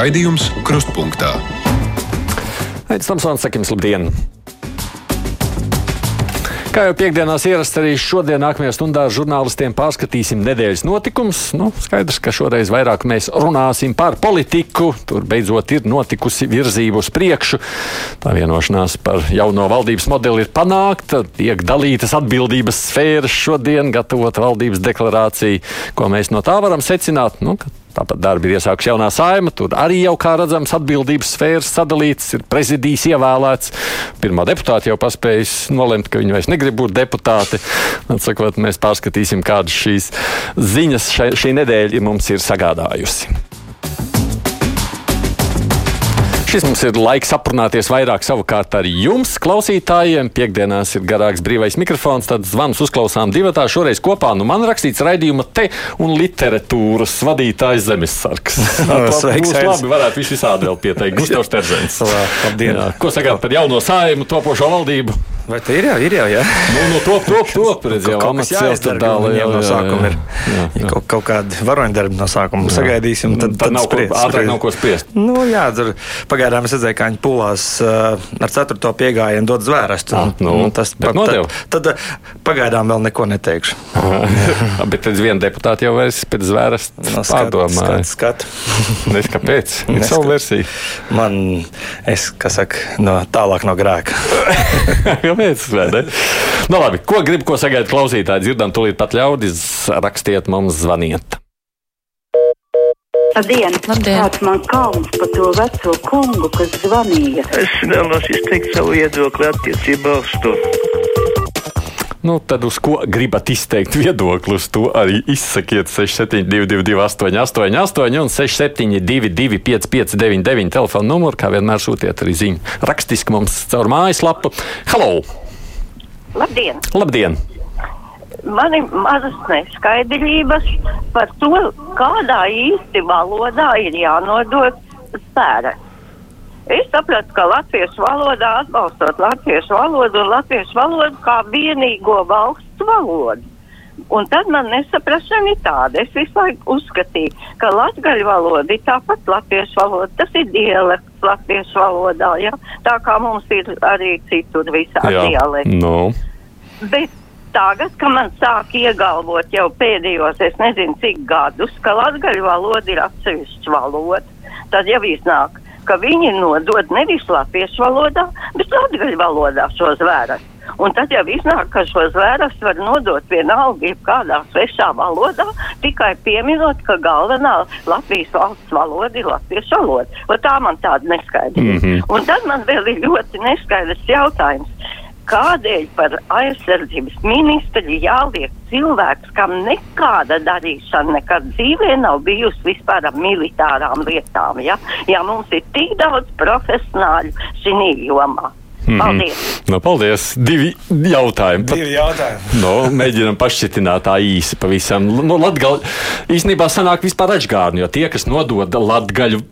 Raidījums Krustpunktā. Aizsmeļamies, Tamsons, sakim, labdien! Kā jau piekdienās ierasts, arī šodien, nākamajā stundā, žurnālistiem pārskatīsim nedēļas notikumus. Nu, skaidrs, ka šoreiz vairāk mēs runāsim par politiku. Tur beidzot ir notikusi virzība uz priekšu. Tā vienošanās par jauno valdības modeli ir panākta. Tiek dalītas atbildības sfēras šodien, gatavot valdības deklarāciju. Ko mēs no tā varam secināt? Nu, Tāpat darbi ir iesākusi jaunā saima. Tur arī jau, kā redzams, atbildības sfēras sadalītas, ir prezidijs ievēlēts. Pirmā deputāte jau paspējas nolemt, ka viņi vairs negrib būt deputāti. Atsakot, mēs pārskatīsim, kādas šīs ziņas šai, šī nedēļa mums ir sagādājusi. Šis mums ir laiks aprunāties vairāk savukārt ar jums, klausītājiem. Piektdienās ir garāks brīvais mikrofons, tad zvans uzklausām divatā. Šoreiz kopā nu man rakstīts raidījuma te un literatūras vadītājs Zemesargs. Sveiks, Būs labi, varētu visu visādi vēl pieteikt. Gustavs Terzens. Labdien! Jā. Ko sakāt par jauno sājumu, topošo valdību? Vai tā ir jau, ir jau, jā? Nu, nu top, top, top. Redz, jau amats jāizdara, viņiem jā, no jā, sākuma ir. jā, Ja jā. kaut, kaut kādi varoņdarbi no sākuma sagaidīsim, tad, Tad nav spriest, ātrāk nav ko spriest. Nu, jā, tur pagaidām es redzēju, kā viņi pūlās uh, ar ceturto piegājienu dot zvērestu. Ah, nu, tas bet nodeva? tad, tad uh, pagaidām vēl neko neteikšu. Bet tad viena deputāta jau vairs pēc zvēras No, skat, pārdomāja. skat, skat. Nes kāpēc? Ir savu versiju. Man, es, kā saka, no, tālāk no grēka. Ne? Nu, labi, ko grib, ko sagaida klausītāji? Dzirdam, tūlīt pat ļaudis. Rakstiet mums, zvaniet. Labdien! Labdien. Kāds man kauns par to veco kungu, kas zvanīja? Es vēlos izteikt savu viedokli attiecībā uz to. Nu, tad uz ko gribat izteikt viedokli? Uz to arī izsakiet 6722, 888, un 672, 559, telefona numuru. Kā vienmēr sūtiet arī ziņu rakstiski mums caur mājaslapu. Halo! Labdien! Labdien! Man ir mazas neskaidrības par to, kādā īsti valodā ir jānodod spēra. Es sapratu, ka latviešu valodā atbalstot latviešu valodu un latviešu valodu kā vienīgo valsts valodu. Un tad man nesaprašana ir tāda. Es visu laiku uzskatīju, ka latviešu valoda ir tāpat latviešu valoda. Tas ir dialekts latviešu valodā, ja? tā kā mums ir arī citur visā dialekti. nu, Bet tagad, kad man sāk iegalvot jau pēdējos, es nezinu cik gadus, ka latgaļu valoda ir atsevišķa valoda, tad jau iznāk, ka viņi nodod nevis latviešu valodā, bet latgaļu valodā šo zvēras. Un tad jau iznāk, ka šo zvēras var nodot vienalga jebkādā svešā valodā, tikai pieminot, ka galvenā Latvijas valsts valoda ir latviešu valoda. Un tā man tāda neskaidrība. Mm -hmm. Un tad man vēl ir ļoti neskaidrs jautājums kādēļ par aizsardzības ministru jāliek cilvēks, kam nekāda darīšana nekad dzīvē nav bijusi vispār ar militārām lietām. Ja, ja mums ir tik daudz profesionāļu šī jomā. Paldies! nu, paldies! Divi jautājumi. Divi jautājumi. Nu, mēģinām pašķitināt tā īsi pavisam. Nu, Latgal, īstenībā sanāk vispār atžgārni, jo tie, kas nodod latgaļu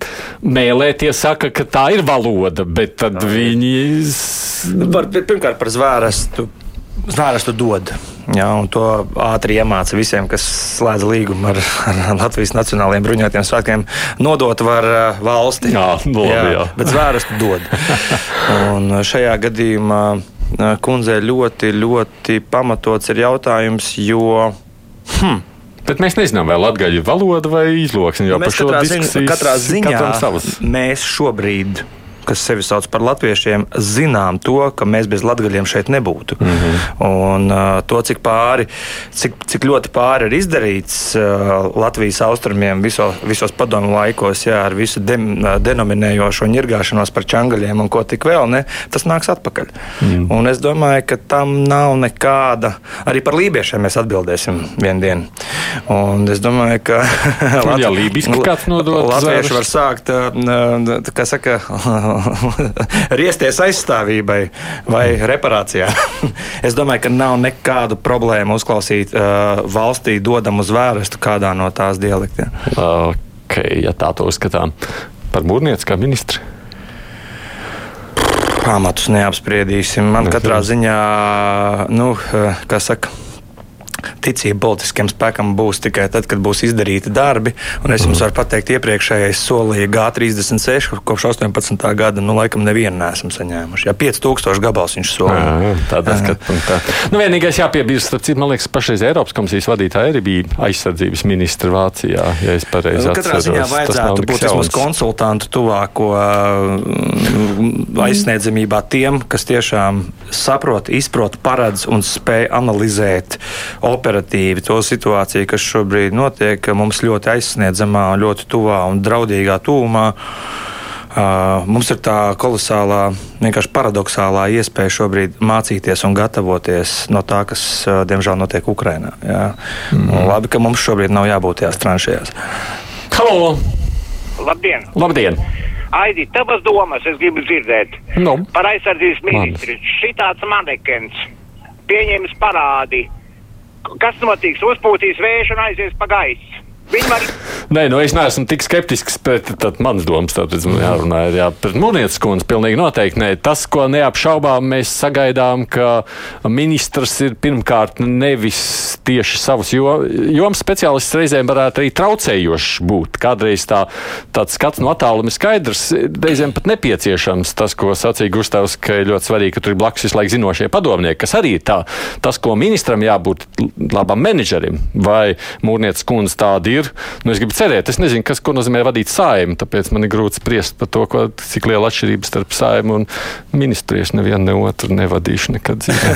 mēlē, tie saka, ka tā ir valoda, bet tad viņi... s- Par, pirmkārt, par zvērestu. Zvērestu dod. Jā, un to ātri iemāca visiem, kas slēdz līgumu ar, ar Latvijas Nacionālajiem bruņotajiem spēkiem. Nodot var valsti. Jā, nu labi, jā. Bet zvērestu dod. Un šajā gadījumā kundzei ļoti, ļoti pamatots ir jautājums, jo. Bet mēs nezinām, vai ir valoda vai izloksne, jo par šo diskusiju katrā ziņā mēs šobrīd, kas sevi sauc par latviešiem, zinām to, ka mēs bez latgaļiem šeit nebūtu. Mm. -hmm. Un uh, to, cik, pāri, cik, cik ļoti pāri ir izdarīts uh, Latvijas austrumiem viso, visos padomu laikos, jā, ar visu dem, uh, denominējošo ņirgāšanos par čangaļiem un ko tik vēl, ne, tas nāks atpakaļ. Mm. Un es domāju, ka tam nav nekāda, arī par lībiešiem mēs atbildēsim vienu dienu. Un es domāju, ka lībiski kāds nodod Latvieši var sākt, uh, kā saka, riesties aizstāvībai vai reparācijā. es domāju, ka nav nekādu problēmu uzklausīt uh, valstī dodamu zvērestu kādā no tās dialektiem. Ok, ja tā to uzskatām. Par mūrnieci kā ministru. Pamatus neapspriedīsim. Man katrā ziņā, nu, uh, kā saka. Ticība politiskiem spēkam būs tikai tad, kad būs izdarīti darbi. Un es jums varu pateikt, iepriekšējais solīja G36, kopš 18. gada, nu, laikam nevienu nesam saņēmuši. Jā, 5000 gabals viņš solīja. Tādā skatpunktā. Nu, vienīgais jāpiebilst, starp citu, man liekas, pašreiz Eiropas komisijas vadītāja arī bija aizsardzības ministra Vācijā, ja es pareizi nu, katrā ziņā vajadzētu būt vismaz konsultantu tuvāko uh, aizsniedzamībā tiem, kas tiešām saprot, izprot, paredz un spēj analizēt operatīvi to situāciju, kas šobrīd notiek mums ļoti aizsniedzamā, ļoti tuvā un draudīgā tūmā. Uh, mums ir tā kolosālā, vienkārši paradoxālā iespēja šobrīd mācīties un gatavoties no tā, kas, uh, diemžēl, notiek Ukrajinā. Mm. Labi, ka mums šobrīd nav jābūt tajās tranšajās. Halo! Labdien! Labdien! Aidi, tavas domas es gribu dzirdēt Nu. par aizsardzības ministru. Šitāds manekens pieņems parādi. Kas notiks? Uzpūtīs vējš un aizies pa gaisu. Var Nē, nu es neesmu tik skeptisks pret manas domas. Tāpēc man jārunā ir jā, pret Mūnietes kundzi. Pilnīgi noteikti nē. Tas, ko neapšaubām mēs sagaidām, ka ministrs ir pirmkārt nevis tieši savus jo, jomas speciālists, reizēm varētu arī traucējošs būt. Kādreiz tā, tāds skats no attāluma ir skaidrs, reizēm pat nepieciešams. Tas, ko sacīja Gustavs, ka ir ļoti svarīgi, ka tur ir blakus visu laiku zinošie padomnieki, kas arī ir tā. Tas, ko ministram jābūt labam menedžerim, vai Mūnietes kundze tāda ir, nu es gribu cerēt. Es nezinu, kas nozīmē vadīt saimu, tāpēc man ir grūti spriest par to, ko, cik liela atšķirība starp saimu un ministru. Es nevienu ne otru nevadīšu nekad dzīvē.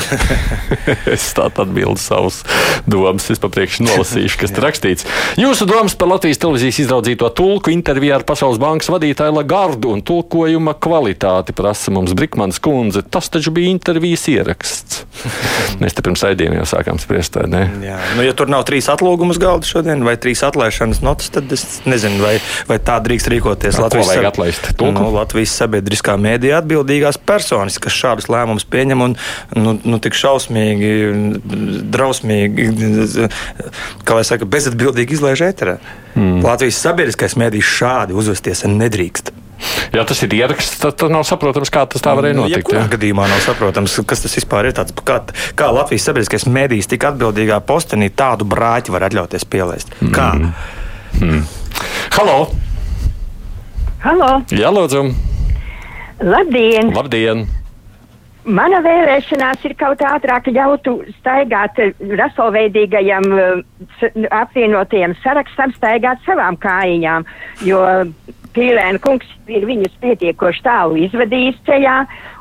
es tādu atbildu savus domas. Es papriekš nolasīšu, kas tur rakstīts. Jūsu domas par Latvijas televīzijas izraudzīto tulku intervijā ar Pasaules bankas vadītāju Lagardu un tulkojuma kvalitāti prasa mums Brikmanas kundze. Tas taču bija intervijas ieraksts. Mēs te pirms raidījuma jau sākām spriest? Jā, nu, ja tur nav trīs atlūgumus galda šodien vai trīs atlaišanas notas, tad es nezinu, vai, vai tā drīkst rīkoties ko Latvijas, sab- atlaist? Nu, Latvijas sabiedriskā mēdījā atbildīgās personas, kas šādus lēmumus pieņem un nu, nu, tik šausmīgi, drausmīgi, kā lai saka, bezatbildīgi izlaiž ēterā. Mm. Latvijas sabiedriskais mēdījis šādi uzvesties nedrīkst. Ja tas ir ieraksts, tad, tad nav saprotams, kā tas tā varēja Nu, notikt. jebkurā jā. gadījumā nav saprotams, kas tas vispār ir. Tāds, kā, kā Latvijas sabiedriskais mēdījis tik atbildīgā postenī tādu brāķi var atļauties pielaist? Kā? Mm. Halo! Halo, Jā, lūdzu! labdien! Labdien! Mana vēlēšanās ir kaut ātrāk ļautu staigāt eh, rasolveidīgajam eh, s- apvienotajam sarakstam, staigāt savām kājām, jo Pīlēna kungs ir viņus pietiekoši tālu izvadījis ceļā,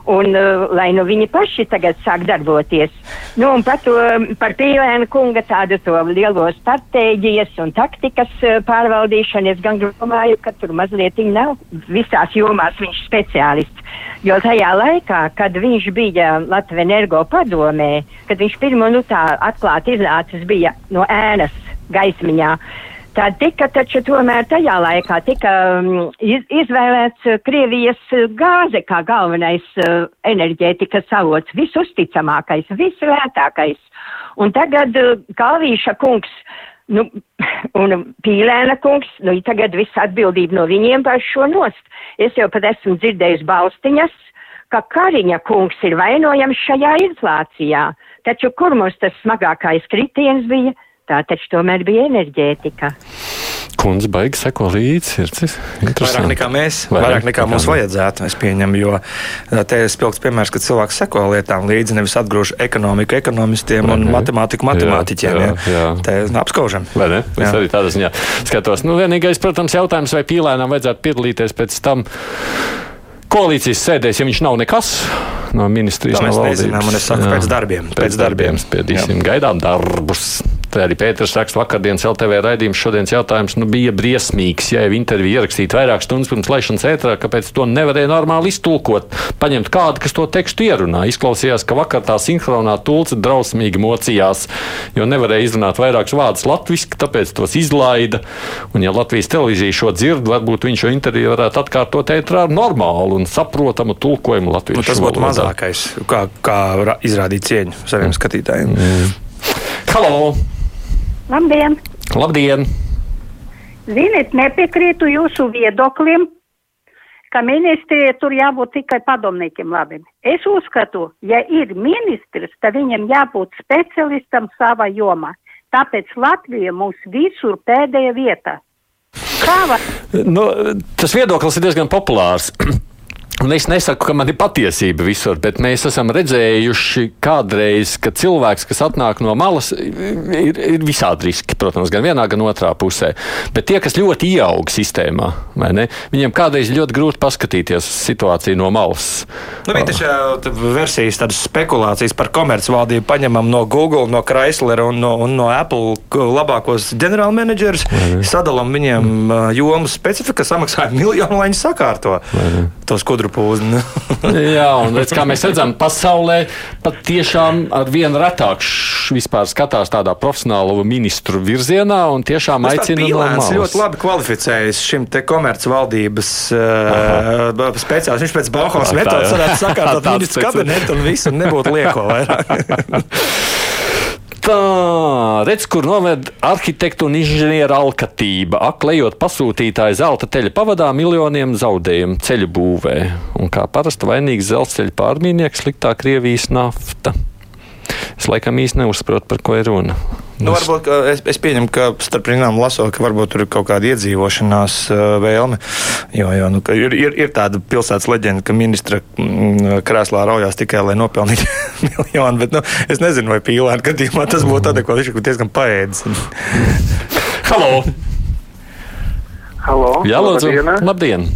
un uh, lai nu viņi paši tagad sāk darboties. Nu, un par, to, par Pīlēna kunga tādu to lielo stratēģijas un taktikas uh, pārvaldīšanu es gan domāju, ka tur mazliet nav visās jomās viņš speciālists. Jo tajā laikā, kad viņš bija Latvijas energo padomē, kad viņš pirmo nu tā atklāti iznācis bija no ēnas gaismiņā, tad tika taču tomēr tajā laikā tika um, iz, izvēlēts uh, Krievijas uh, gāze kā galvenais uh, enerģētikas avots, visusticamākais, vislētākais. Un tagad Kalvīša kungs Nu, un Pīlēna kungs, nu, tagad viss atbildība no viņiem par šo nost. Es jau pat esmu dzirdējis balstiņas, ka Kariņa kungs ir vainojams šajā inflācijā. Taču kur mums tas smagākais kritiens bija? Tā taču tomēr bija enerģētika. Kundze baigi seko līdzi. Vairāk nekā mēs, Vairāk vairāk nekā mums vajadzētu, es pieņemu. Jo te ir spilgts piemērs, ka cilvēks seko lietām līdzi, nevis atgrūž ekonomiku ekonomistiem un Mhm. matemātiku matemātiķiem. Jā, Jā, jā. Te apskaužam. Vai ne? Es Jā. arī tādā ziņā skatos. Nu, vienīgais, protams, jautājums, vai pīlēnam vajadzētu piedalīties pēc tam koalīcijas sēdēs, ja viņš nav nekas no ministrijas. To mēs no valdības. nezinām, un es saku, Jā. pēc darbiem, Pēc, pēc darbiem darbiem. spiedīsim, gaidām darbus. Tā arī Pēters raksta vakardienas LTV raidījums. Šodienas jautājums nu, bija briesmīgs. Ja jau intervija ierakstīta vairāk stundas pirms laišanas ētrā, kāpēc to nevarēja normāli iztulkot? Paņemt kādu, kas to tekstu ierunā. Izklausījās, ka vakar tā sinhronā tulce drausmīgi mocījās, jo nevarēja izrunāt vairākus vārdus latviešu, tāpēc tos izlaida. Un, ja Latvijas televīzija šo dzird, varbūt viņš šo interviju varētu atkārtot ētrā ar normālu un saprotamu tulkojumu Nu, latviešu. tas būtu mazākais, kā, kā izrādīt cieņu saviem skatītājiem. Halo! Labdien! Labdien! Ziniet, nepiekrītu jūsu viedoklim, ka ministrija tur jābūt tikai padomniekiem labiem. Es uzskatu, ja ir ministrs, tad viņam jābūt specialistam savā jomā. Tāpēc Latvija mums visur pēdējā vietā. Nu, tas viedoklis ir diezgan populārs. Un es nesaku, ka man ir patiesība visur, bet mēs esam redzējuši kādreiz, ka cilvēks, kas atnāk no malas, ir, ir visādi riski, protams, gan vienā, gan otrā pusē. Bet tie, kas ļoti ieaug sistēmā, ne, viņiem kādreiz ļoti grūti paskatīties uz situāciju no malas. Nu, bija taču versijas, tādas spekulācijas par komercvaldību, paņemam no Google, no Chrysler un no, un no Apple labākos ģenerālmenedžerus, sadalām viņiem jomu specifiku, samaksājam miljonu, lai viņi sakārto tos kudru pūzni. Jā, un redz, kā mēs redzam, pasaulē pat tiešām ar vienu retāk vispār skatās tādā profesionālu ministru virzienā un tiešām aicina no malas. ļoti labi kvalificējas šim te komercvaldības uh, speciālis. Viņš pēc Bauhaus metodas varētu sakārtot ministru kabinetu un visu nebūtu lieko vairāk. Tā, redz, kur noved arhitektu un inženieru alkatība. Aklējot pasūtītāju zelta teļa pavadā miljoniem zaudējumu ceļu būvē. Un kā parasti vainīgs dzelzceļa pārmīnieks, sliktā Krievijas nafta. Es laikam īsti neuzsaprotu, par ko ir runa. Nu, varbūt, es, es pieņemu, ka starp rindām lasot, ka varbūt tur ir kaut kāda iedzīvošanās uh, vēlme. Jo, jo nu, ir, ir, ir tāda pilsētas leģenda, ka ministra mm, krēslā raujās tikai, lai nopelnītu miljonu. Bet nu, es nezinu, vai pīlēna gadījumā tas būtu adekvāti. Viņš ir diezgan paēdis. Halo! Halo! Jā, lūdzu! Labdien! labdien.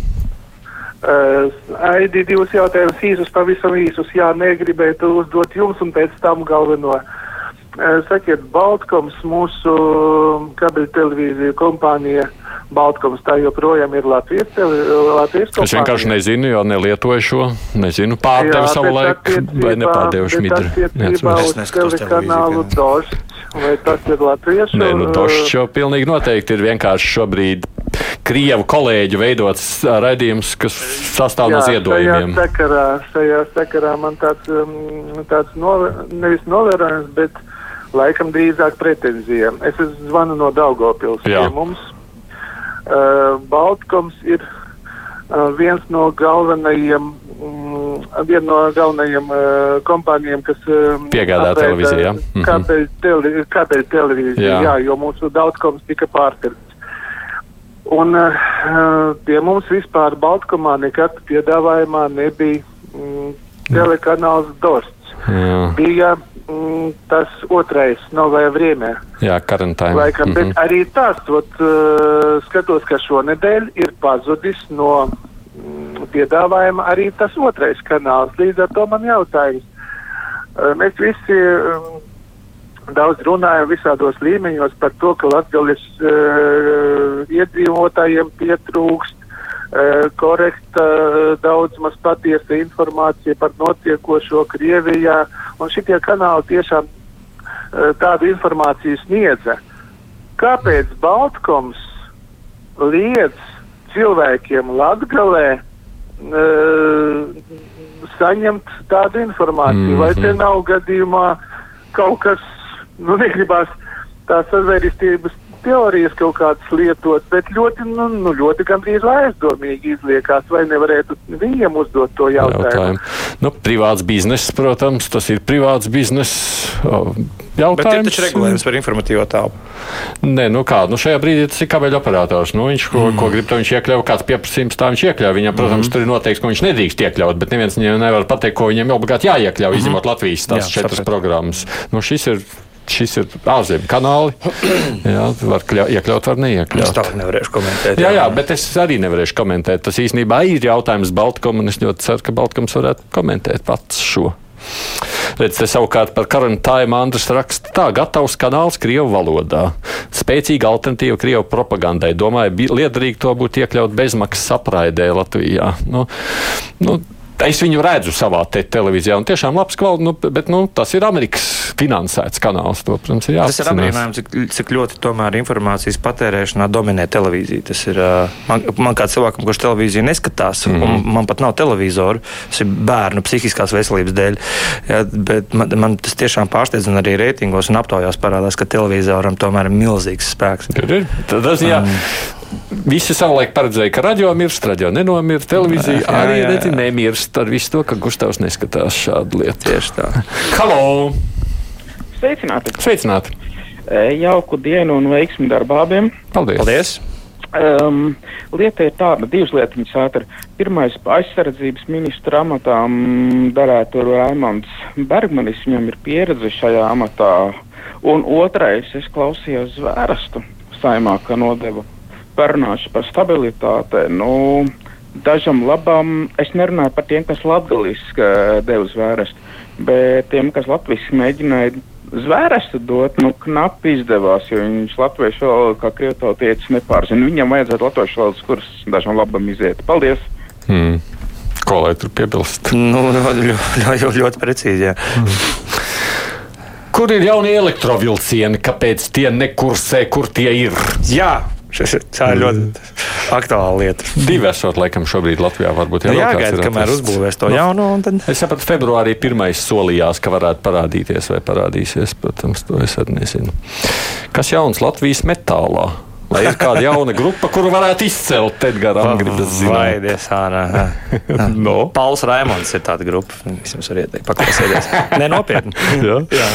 Uh, Aidi, divus jautājumus īsus, pavisam īsus. Jā, negribētu uzdot jums un pēc tam galveno. Uh, sakiet, Baltkoms, mūsu kabeļu televīzija kompānija, Baltkoms, tā joprojām ir Latvijas, tele, Latvijas kompānija. Es vienkārši nezinu, jo nelietoju šo. Nezinu, pārdevu savu laiku vai nepārdevu šmidru. Attiecībā uz telekanālu Došs, vai tas ir latviešu? Nē, nu Došs jau pilnīgi noteikti ir vienkārši šobrīd Krievu kolēģu veidots raidījums, kas sastāv Jā, no ziedojumiem. Šajā sakarā, šajā sakarā man tāds, um, tāds nove, nevis novērojums, bet laikam drīzāk pretenzija. Es zvanu no Daugopils. Pie mums uh, Baltkoms ir uh, viens no galvenajiem um, viena no galvenajiem uh, kompānijiem, kas um, piegādā televīziju. Ja? Mm -hmm. Kāpēc, tele, kāpēc televīzija? Jā. Jā, jo mūsu Baltkoms tika pārpirkts. Un uh, pie mums vispār Baltkomā nekad piedāvājumā nebija mm, telekanāls Dorsts. Jā. Bija mm, tas otrais novajā vriemē. Jā, karantīna. Laikam, mm -hmm. bet arī tas, ot, uh, skatos, ka šonedēļ ir pazudis no mm, piedāvājuma arī tas otrais kanāls. Līdz ar to man jautājums. Uh, mēs visi. Daudz runājam visādos līmeņos par to, ka Latvijas uh, iedzīvotājiem pietrūkst uh, korekta, uh, daudz maz patiesa informācija par notiekošo Krievijā, un šitie kanāli tiešām uh, tādu informāciju sniedza. Kāpēc Baltkoms liedz cilvēkiem Latgalē uh, saņemt tādu informāciju? Mm -hmm. Vai te nav gadījumā kaut kas nu, negribās tās sazvērestības teorijas kaut kādas lietot, bet ļoti, nu, nu, ļoti gandrīz aizdomīgi izliekās, vai nevarētu viņiem uzdot to jautājumu. jautājumu. Nu, privāts bizness, protams, tas ir privāts bizness. Jautājums. Bet ir taču regulējums par informatīvo tālu. Nē, nu kā, nu šajā brīdī tas ir kabeļu operators. Nu, viņš, ko, mm. ko grib, to viņš iekļauj, kāds pieprasījums tā viņš iekļauj. Viņam, protams, mm. tur ir noteikts, ko viņš nedrīkst iekļaut, bet neviens viņam nevar pateikt, ko viņam obligāti jāiekļauj, mm. izņemot Latvijas tās Jā, četras programmas. Nu, šis ir šis ir ārzemju kanāli. Jā, var kļa, iekļaut, var neiekļaut. Es tā nevarēšu komentēt. Jā, jā, jā, bet es arī nevarēšu komentēt. Tas īstenībā ir jautājums Baltkom, un es ļoti ceru, ka Baltkoms varētu komentēt pats šo. Redz, te savukārt par karantīnu Andris raksta tā, gatavs kanāls Krievu valodā. Spēcīga alternatīva Krievu propagandai. Domāju, liederīgi to būtu iekļaut bezmaksas apraidē Latvijā. Nu, nu, Es viņu redzu savā te televīzijā, un tiešām labs kvalitāte, nu, bet nu, tas ir Amerikas finansēts kanāls. To, protams, ir jāapzinās. Tas ir apmierinājums, cik, cik ļoti tomēr informācijas patērēšanā dominē televīzija. Tas ir man, man kā cilvēkam, kurš televīziju neskatās, mm -hmm. un man pat nav televizoru, tas ir bērnu psihiskās veselības dēļ. Ja, bet man, man tas tiešām pārsteidz, un arī reitingos un aptaujās parādās, ka televizoram tomēr ir milzīgs spēks. Tas, jā, um, Visi savulaik paredzēja, ka radio mirst, radio nenomirt, televīzija jā, arī jā, jā. nemirst ar visu to, ka Gustavs neskatās šādu lietu. Tieši tā. Halo! Sveicināti! Sveicināti. Jauku dienu un veiksmi darba abiem. Paldies! Paldies. Um, lieta ir tāda, divas lietiņas ātri. Pirmais, aizsardzības ministra amatā darētu Raimons Bergmanis, viņam ir pieredze šajā amatā. Un otrais, es klausījos zvērestu saimā, ka nodeva parunāšu par stabilitāti. Nu, dažam labam, es nerunāju par tiem, kas latgaliski deva zvērestu, bet tiem, kas latviski mēģināja zvērestu dot, nu, knapi izdevās, jo viņš latviešu valodu kā krievtautietis nepārzina. Viņam vajadzētu latviešu valodas kursus dažam labam iziet. Paldies! Hmm. Ko lai tur piebilst? Nu, ļoti, ļoti, ļoti precīzi. Jā. Kur ir jaunie elektrovilcieni? Kāpēc tie nekursē, kur tie ir? Jā, Tā ir ļoti aktuāla lieta. Divi esot, laikam, šobrīd Latvijā varbūt nu, jāgaida, kamēr uzbūvēs to nu, jaunu. Tad... Es sapratu, februārī pirmais solījās, ka varētu parādīties vai parādīsies. Protams, to es arī nezinu. Kas jauns Latvijas metālā? Vai ir kāda jauna grupa, kuru varētu izcelt? Edgars gribas zināt. Vai dies ārā. no. Pauls Raimons ir tāda grupa. Es jums varu ieteikt, paklausieties. Nē, nopietni. Jā. Jā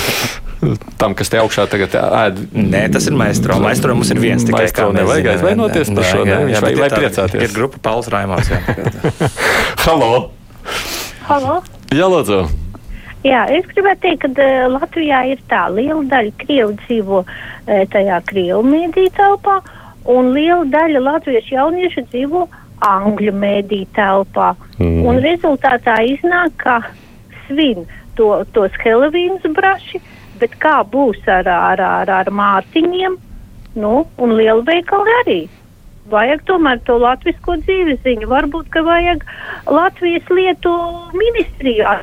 tam, kas te augšā tagad ēd. Nē, tas ir maestro. Maestro mums ir viens tikai. Maestro nevajag aizvainoties par šo, ne? Viņš vai, vai priecāties. Ir grupa Pauls Raimons. Halo! Halo! Jā, lūdzu! Jā, es gribētu teikt, ka uh, Latvijā ir tā liela daļa krievu dzīvo uh, tajā krievu mēdī telpā, un liela daļa latviešu jauniešu dzīvo angļu mēdī telpā. Mm. Un rezultātā iznāk, ka svin to, tos Helovīnas braši, bet kā būs ar, ar, ar, ar mārciņiem, nu, un lielveikali arī. Vajag tomēr to latvisko dzīveziņu. Varbūt, ka vajag Latvijas lietu ministrijā.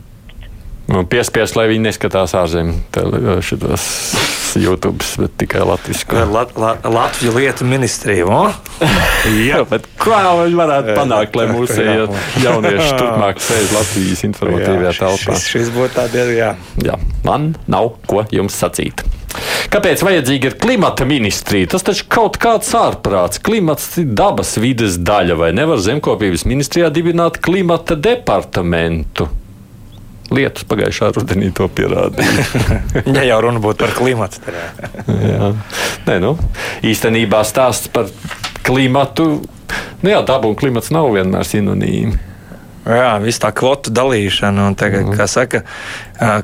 Nu, piespiest, lai viņi neskatās ārzemēs šitos YouTube, bet tikai latviešu. Lat, lat, Latviju lietu ministriju. jā, bet kā viņi varētu panākt, lai mūsu jaunieši turpmāk sēž Latvijas informatīvajā telpā? Šis, šis būtu tāds, jā. jā. Man nav ko jums sacīt. Kāpēc vajadzīga ir klimata ministrija? Tas taču kaut kāds ārprāts. Klimats ir dabas vides daļa, vai nevar zemkopības ministrijā dibināt klimata departamentu? Lietus pagājušā rudenī to pierādīja. ja jau runa būtu par klimatu, tad jā. Nē, nu, īstenībā stāsts par klimatu. Nu jā, daba un klimats nav vienmēr sinonīmi. Jā, viss tā kvotu dalīšana, un tagad, mm. kā saka,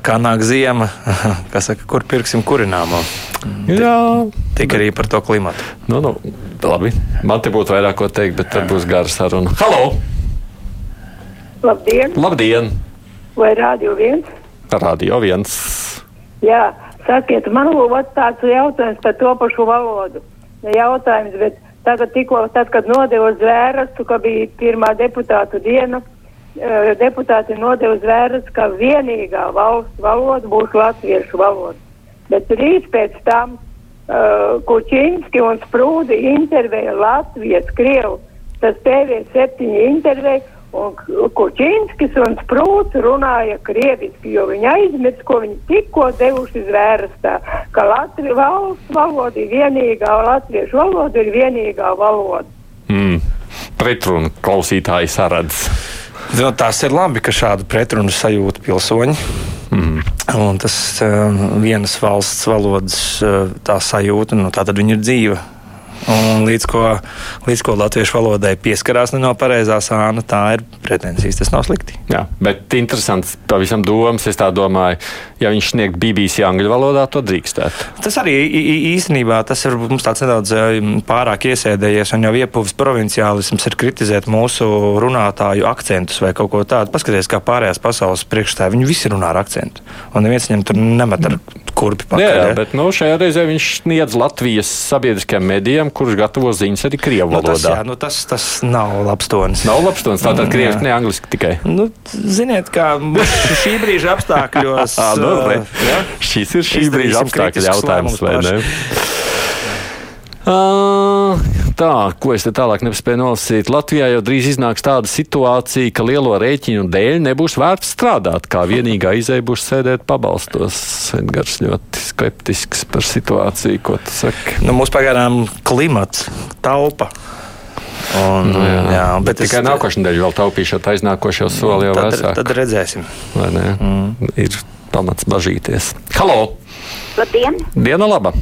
kā nāk ziema, kā saka, kur pirksim kurināmo. Jā, tik arī par to klimatu. Nu, nu, labi, man te būtu vairāk ko teikt, bet tad būs gara saruna. Halo! Labdien! Labdien! Vai radio viens? Radio viens. Jā, sakiet, man lūdzu tāds jautājums par to pašu valodu. Ne jautājums, bet tagad tikko, tad, kad nodeva zvērastu, ka bija pirmā deputātu diena, uh, deputāti nodeva zvērastu, ka vienīgā valsts valoda būs latviešu valoda. Bet rīt pēc tam uh, Kučinski un Sprūdi intervēja Latvijas, Krievu, tas TV7 intervēja Un Kučinskis un Sprūts runāja krieviski, jo viņi aizmirst, ko viņi tikko devuši zvērstā, ka Latvijas valsts valoda ir vienīgā, latviešu valoda ir vienīgā valoda. Mm. Pretrunu klausītāji saredz. Nu, tas ir labi, ka šādu pretrunu sajūta pilsoņi. Mm. Un tas uh, vienas valsts valodas uh, tā sajūta, nu, tā tad viņa ir dzīva Un līdz ko, līdz ko latviešu valodai pieskarās no pareizā sāna, tā ir pretensijas. Tas nav slikti. Jā, bet interesants pavisam domas. Es tā domāju, ja viņš sniegt BBC angļu valodā, to drīkstētu. Tas arī īstenībā tas ir mums tāds nedaudz pārāk iesēdējies un jau iepuvis provinciālisms ir kritizēt mūsu runātāju akcentus vai kaut ko tādu. Paskaties, kā pārējās pasaules priekšstāvji, viņi visi runā ar akcentu. Un neviens viņam tur nemet ar kurpi pakaļ. Jā, jā, bet nu, šajā reizē viņš sniedz Latvijas sabiedriskajiem medijiem kurš gatavo ziņas arī krievu valodā. Nu, tas, jā, nu, tas, tas nav labs tonis. Nav labs tonis, tātad krieviski, ne angliski tikai. Nu, ziniet, kā šī brīža apstākļos. à, nu, uh, šis ir šī brīža apstākļu jautājums, vai ne? Uh, tā, ko es te tālāk nespēju nolasīt. Latvijā jau drīz iznāks tāda situācija, ka lielo rēķinu dēļ nebūs vērts strādāt. Kā vienīgā izēja būs sēdēt pabalstos. Edgars ļoti skeptisks par situāciju, ko tu saki. Nu, mums pagaidām klimats, telpa. Un, nu, jā, jā, bet tikai es... nākošais nedēļa vēl taupīšot aiznākošo soli jau tad, vecāk. Tad redzēsim. Mm. Ir pamats bažīties. Halo! Labdien! Diena laba!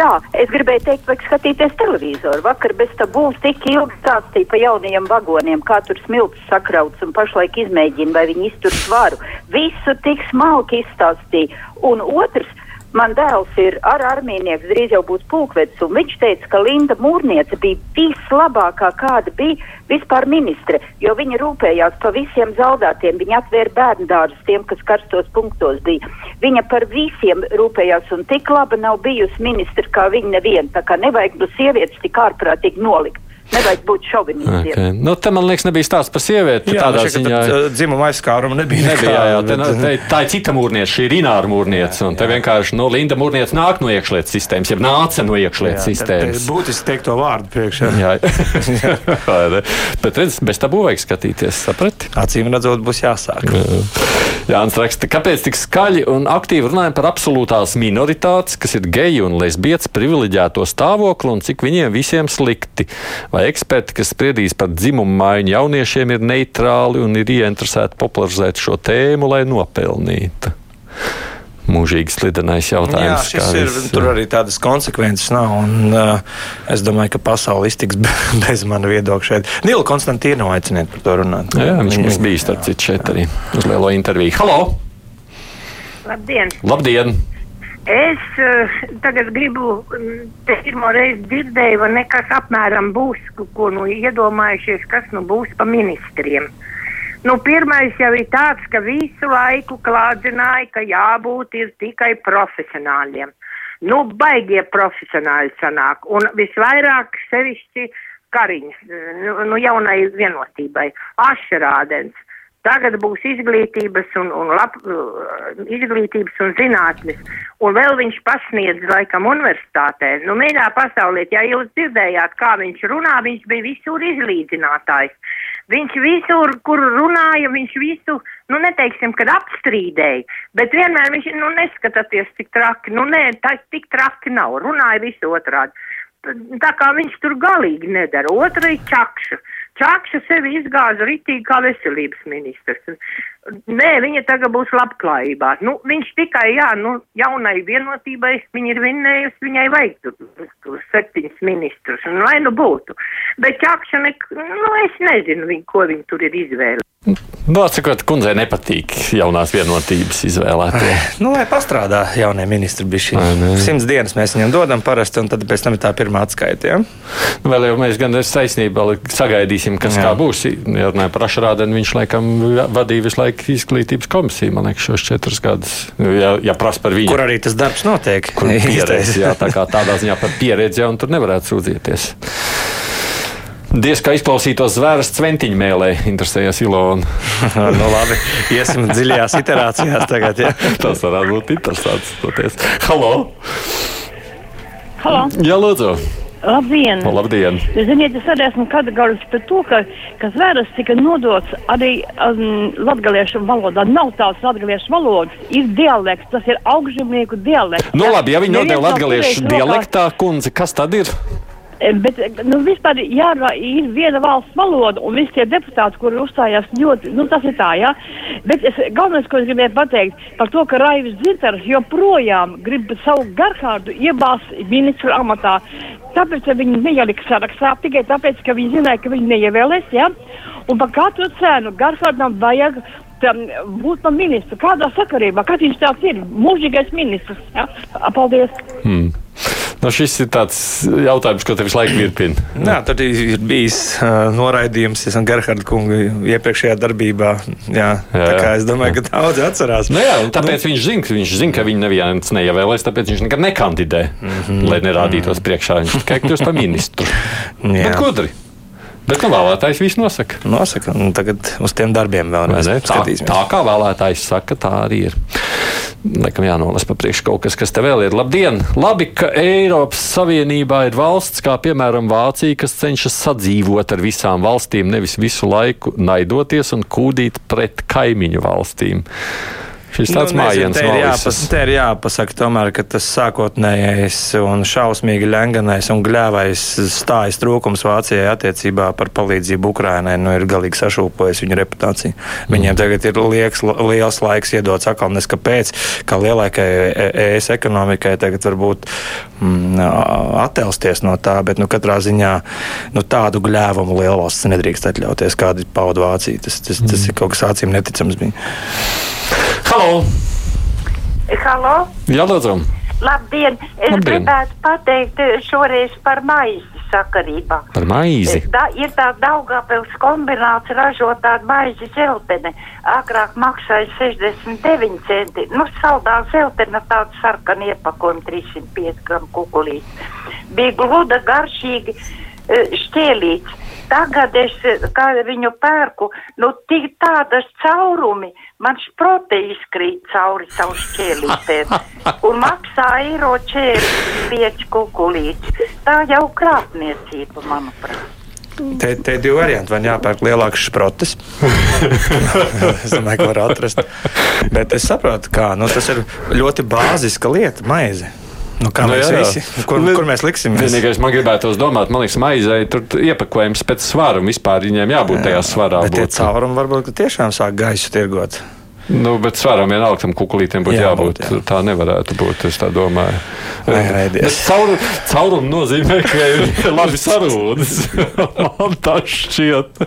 Tā, es gribēju teikt, vajag skatīties televizoru. Vakar bez tā būs tik ilgi stāstīja pa jaunajiem vagoniem, kā tur smilts sakrauts un pašlaik izmēģina, vai viņi iztur svaru. Visu tik smalki izstāstīja. Un otrs, Man dēls ir ar armijnieks, drīz jau būs pulkvedis, un viņš teica, ka Linda Mūrniece bija vislabākā, kāda bija vispār ministre, jo viņa rūpējās par visiem zaudētiem, viņa atvēra bērnu dārzus tiem, kas karstos punktos bija. Viņa par visiem rūpējās, un tik laba nav bijusi ministra kā viņa neviena, tā kā nevajag no sievietes tik ārprātīgi nolikt. Nevajag būt šovinistiem. Okay. Nu, te man liekas, nebija stāsts par sievieti. Jā, tādā šeit, ziņā dzimuma aizskāruma nebija. Nebija, jā, jā, te, bet- nu, te, tā ir cita mūrniece, šī ir Ināra mūrniece. Un te vienkārši nu, Linda mūrniece nāk no iekšlietas sistēmas, jau nāca no iekšlietas sistēmas. Būtiski teikt to vārdu priekšā. Jā, bet redz, bez tā būvēja skatīties, saprati? Acīm redzot, būs jāsāk. Jānis raksta, kāpēc tik skaļi un aktīvi runājam par absolūtās minoritātes, kas ir geji un lesbietes privileģēto stāvokli un cik viņiem visiem slikti? Vai eksperti, kas spriedīs par dzimumu maiņu jauniešiem, ir neitrāli un ir ieinteresēti popularizēt šo tēmu, lai nopelnītu? Mūžīgi slidenais Jā, jautājums. šis kā ir. viss. Tur arī tādas konsekvences nav. Un, uh, es domāju, ka pasaule iztiks be- bez mana viedokļa šeit. Nila Konstantīna aiciniet par to runāt. Jā, viņš mums bija starp citu šeit arī uz lielo interviju. Halo! Labdien! Labdien! Es uh, tagad gribu, mm, te pirmo reizi dzirdēju, vai nekas apmēram būs, ko- nu iedomājušies, kas nu būs pa ministriem. Nu, pirmais jau ir tāds, ka visu laiku klādzināja, ka jābūt ir tikai profesionāļiem. Nu, baigie profesionāļi sanāk, un visvairāk sevišķi kariņas, nu, nu jaunai vienotībai, ašrādens. Tagad būs izglītības un, un lab, uh, izglītības un zinātnes. Un vēl viņš pasniedz laikam universitātē. Nu, mīļā pasaulē, ja jūs dzirdējāt, kā viņš runā, viņš bija visur izlīdzinātājs. Viņš visur, kur runāja, viņš visu, nu neteiksim, kad apstrīdēja, bet vienmēr viņš, nu neskatāties tik traki, nu nē, tā tik traki nav, runāja visu otrādi. Tā kā viņš tur galīgi nedara. Otra ir čakša. Čakša sevi izgāza ritīgi kā veselības ministrs. Nē, viņa tagad būs labklājībā. Nu, viņš tikai, jā, nu, jaunai vienotībai viņa ir vinnējusi, viņai vajag tur, tur septiņus ministrus, un lai nu būtu. Bet Čakša, nek, nu, es nezinu, viņ, ko viņa tur ir izvēle. Nu, atsakot, kundzei nepatīk jaunās vienotības izvēlētie. Nu, lai pastrādā jaunie ministri bija šī. Simts dienas mēs viņam dodam parasti, un tad pēc tam ir tā pirmā atskaita. Ja? Vēl jau mēs gan ar saistībā sagaidīsim, kas Jā. kā būs. Ja runājam par Ašrādenu, viņš laikam vadīja visu laiku izglītības komisiju, man liekas, šos četrus gadus. Ja, ja prasa par viņu. Kur arī tas darbs notiek. Kur pieredzi, jā, tā kā tādā ziņā par pieredzi un tur nevarētu sūdzēties. Diez kā izklausītos zvēras cventiņu mēlē, interesējas Ilona. nu, labi, iesim dziļajās iterācijās tagad. Ja? Tas varētu būt interesants. Halo! Halo! Jā, lūdzu! Labdien! Labdien! Ziniet, es arī esmu kategoriski par to, ka, ka zvēras tika nodots arī um, latgaliešu valodā. Nav tāds latgaliešu valodas, ir dialekts, tas ir augšžemnieku dialekts. Nu, labi, ja viņi nodeva latgaliešu dialektā, kundze, kas tad ir? E, Bet nu, vispār jārunā, ir viena valsts valoda, un visi tie deputāti, kuri uzstājās ļoti, nu tas ir tā, jā. Bet es, galvenais, ko es gribēju pateikt, par to, ka Raivis Dzintars joprojām grib savu garhārdu iebāzt ministru amatā. Tāpēc ja viņi neielika sarakstā, tikai tāpēc, ka viņi zināja, ka viņi neievēlēs, jā. Un par katru cenu garhārdam vajag tam, būt par ministru. Kādā sakarībā? Kāds viņš tāds ir? Mūžīgais ministrs, jā. Paldies! Hmm. Nu, šis ir tāds jautājums, ko te visu laiku virpina. Jā, tad ir bijis uh, noraidījums Gerharda kunga iepriekšējā darbībā. Jā, jā, tā kā es domāju, ka daudzi atcerās. Nu, jā, un tāpēc nu, viņš zina, viņš zina, ka viņu neviens neievēlēs, tāpēc viņš nekad nekandidē, mm -hmm. lai nerādītos priekšā. Viņš tikai kļūst par ministru. Bet gudri. Bet nu, vēlētājs viss nosaka. Nosaka, un tagad uz tiem darbiem vēl ne, tā, tā kā vēlētājs saka, tā arī ir. Laikam jānolasa pa priekšu kaut kas, kas te vēl ir. Labdien! Labi, ka Eiropas Savienībā ir valsts, kā piemēram Vācija, kas cenšas sadzīvot ar visām valstīm, nevis visu laiku naidoties un kūdīt pret kaimiņu valstīm. Šis tāds Nu, nezinu, mājiens te ir jāpas- Te ir jāpasaka, tomēr, ka tas sākotnējais un šausmīgi lenganais un gļēvais stājas trūkums Vācijai attiecībā par palīdzību Ukrainai nu, ir galīgi sašūpojis viņu reputāciju. Viņiem tagad ir lieks, liels laiks iedots atkal neskapēc, kā lielākai ES ekonomikai tagad varbūt mm, attelsties no tā, bet nu, katrā ziņā nu, tādu gļēvumu lielvalsts nedrīkst atļauties, kādu pauda Vācija. Tas, tas, tas ir kaut kas acīm neticams. Bija. Halo! Halo! Jā, lūdzu! Labdien! Es Labdien. gribētu pateikt eh, šoreiz par maizi sakarībā. Par maizi. Da, ir tā Daugavpils kombināts ražot tādu maizi zelteni. Agrāk maksāja 69 centi. Nu, saldā zeltena tāda sarkana iepakojuma 305 gramu kukulītes. Bija gluda, garšīgi eh, šķēlīts. Tagad es, kā viņu pērku, nu, tik tādas caurumi, man šprote izkrīt cauri savu šķēlītēm. Un maksā eiro 45 kukulītes. Tā jau krāpniecība, manuprāt. Te, te ir divi varianti. Vai jāpērk lielāks šprotes? es domāju, ka var atrast. Bet es saprotu, kā nu, tas ir ļoti bāziska lieta, maize. Nu, kā Nu, mēs jā, jā. visi, kur, kur mēs liksim? Vienīgais, man gribētos domāt, man liekas, maizei tur iepakojums pēc svara un vispār viņiem jābūt tajā svarā. Bet tie būt. caurumi varbūt tiešām sāk gaisu tirgot. Nu, bet svaram vienalga tam kukulītiem būtu jābūt. Jābūt, jābūt Tā nevarētu būt, es tā domāju. Neveidies. Bet caur, caurum nozīmē, ka ir labi sarūdas. Man tas šķiet.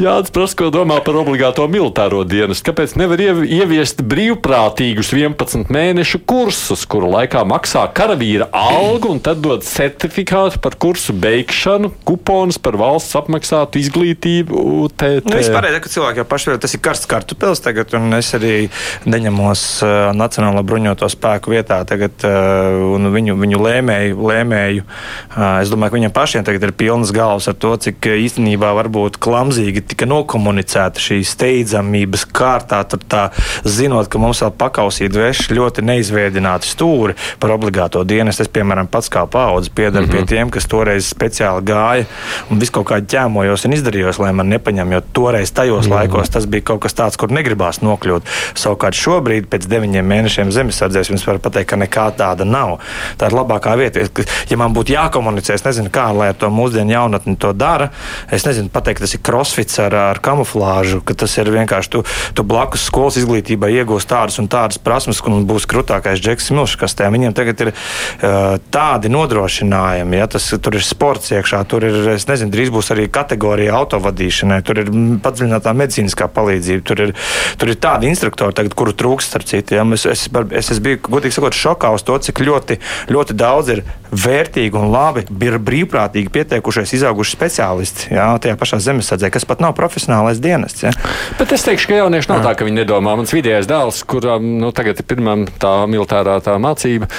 Jānis prasa, ko domā par obligāto militāro dienestu. Kāpēc nevar iev- ieviest brīvprātīgus 11 mēnešu kursus, kuru laikā maksā karavīra algu un tad dod certifikātu par kursu beigšanu, kuponus par valsts apmaksātu izglītību? UTT? Nu, vispār, ka cilvēki jau paši tas ir karsts kartupēlis tagad, un es arī neņemos uh, Nacionālo bruņoto spēku vietā tagad, uh, un viņu, viņu lēmēju. lēmēju. Uh, es domāju, ka viņiem pašiem tagad ir pilnas galvas ar to, cik īstenībā varbūt klamzīgi tika nokomunicēta šī steidzamības kārtā, tur tā zinot, ka mums vēl pakausīt veš ļoti neizvēdināti stūri par obligāto dienestu. Es, piemēram, pats kā paudze piedaru mm -hmm. pie tiem, kas toreiz speciāli gāja un visu kaut kā ķēmojos un izdarījos, lai man nepaņem, jo toreiz tajos mm -hmm. laikos tas bija kaut kas tāds, kur negribās nokļūt. Savukārt šobrīd, pēc deviņiem mēnešiem zemesardzēs, jums var pateikt, ka nekā tāda nav. Tā ir labākā vieta. Ja man būtu jākomunicē, es nezinu, kā lai ar to mūsdienu jaunatni to dara. Es nezinu, pateikt, tas ir crossfits ar, ar kamuflāžu, ka tas ir vienkārši tu, tu blakus skolas izglītībai iegūst tādas un tādas prasmes, un būs krūtākais džeks milškastē. Viņiem tagad ir uh, tādi nodrošinājumi, ja tas tur ir sports iekšā, tur ir, es nezinu, drīz būs arī kategorija autovadīšanai, tur ir padziļinātā medicīniskā palīdzība, tur ir, tur ir tādi instruktori, tagad, kuru trūkst starp citu. Ja? Es, es, es, es biju, godīgi sakot, šokā uz to, cik ļoti, ļoti daudz ir vērtīgi un labi, brīvprātīgi pieteikušies, izauguši speciālisti ja? tajā pašā zemesardzē, kas pat nav profesionālais dienests. Ja? Bet es teikšu, ka jaunieši nav tā, ka viņi nedomā. Mans vidējais dēls, kuram nu, tagad ir pirmā tā militārā tā mācība.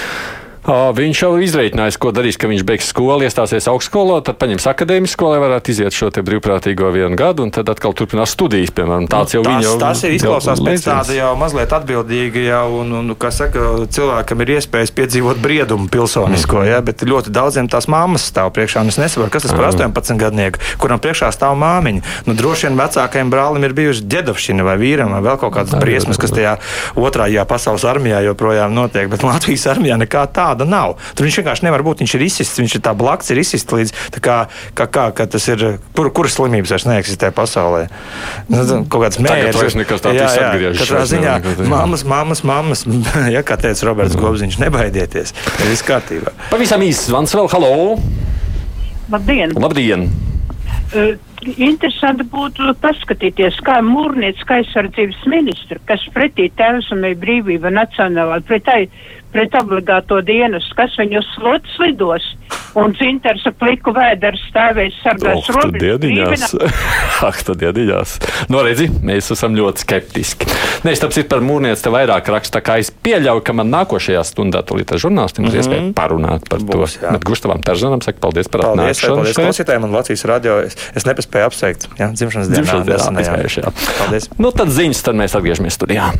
Viņš jau izreikinājis, ko darīs, ka viņš beigs skolu, iestāsies augstskolā, tad paņems akadēmisku, lai varētu iziet šo brīvprātīgo vienu gadu, un tad atkal turpinās studijas. Piemēram, tāds jau tas, viņa tas ir izklausās jau pēc tāda jau mazliet atbildīga, jau, un, un, kā saka, cilvēkam ir iespējas piedzīvot briedumu pilsonisko, mm. ja, bet ļoti daudziem tās mammas stāv priekšā, un es nesaprotu, kas tas par 18 gadnieku, kuram priekšā stāv māmiņa. Nu, droši vien vecākajam brālim ir bijusi ģedovšana vai vīram, vai vēl kaut kādas briesmas, kas tajā otrajā pasaules armijā joprojām notiek, bet Latvijas armijā nekā tāda nav. Tur viņš vienkārši nevar būt, viņš ir izsists, viņš ir tā blakus, ir izsists līdz tā kā, kā, kā, kā tas ir, kur, kuras slimības vairs neeksistē pasaulē. Nu, kaut kāds Tagad mērķis. vairs nekas tāds atgriežas Katrā ziņā mammas, mammas, mammas, ja kā teica Roberts Gobziņš, nebaidieties, ir viss kārtībā. Pavisam īsts zvans vēl, halo! Labdien! Labdien! Uh, interesanti būtu paskatīties, kā mūrniecības aizsardzības ministra, kas pretī tēvzemē brīvība nacionālā, pret, tai- pret obligāto dienestu, kas viņu slots lidos, un dzintars ar pliku vēderu stāvēs sargās Oh, robežu. Ak, tad diediņās. No redzi, mēs esam ļoti skeptiski. Nē, es tāpēc par mūrnieci te vairāk rakstu, tā kā es pieļauju, ka man nākošajā stundā tulīt ar žurnālistiem būs Mhm. iespēja parunāt par Būs, to. jā. Bet Gustavam Taržanam saka paldies par Paldies, atnākšanu. paldies klausītājiem un Latvijas radio. Es, es nepaspēju apsveikt. Jā, dzimšanas dienā. Dzimšanas dienā jā. Paldies. Nu, tad ziņas, tad mēs atgriežamies studijā.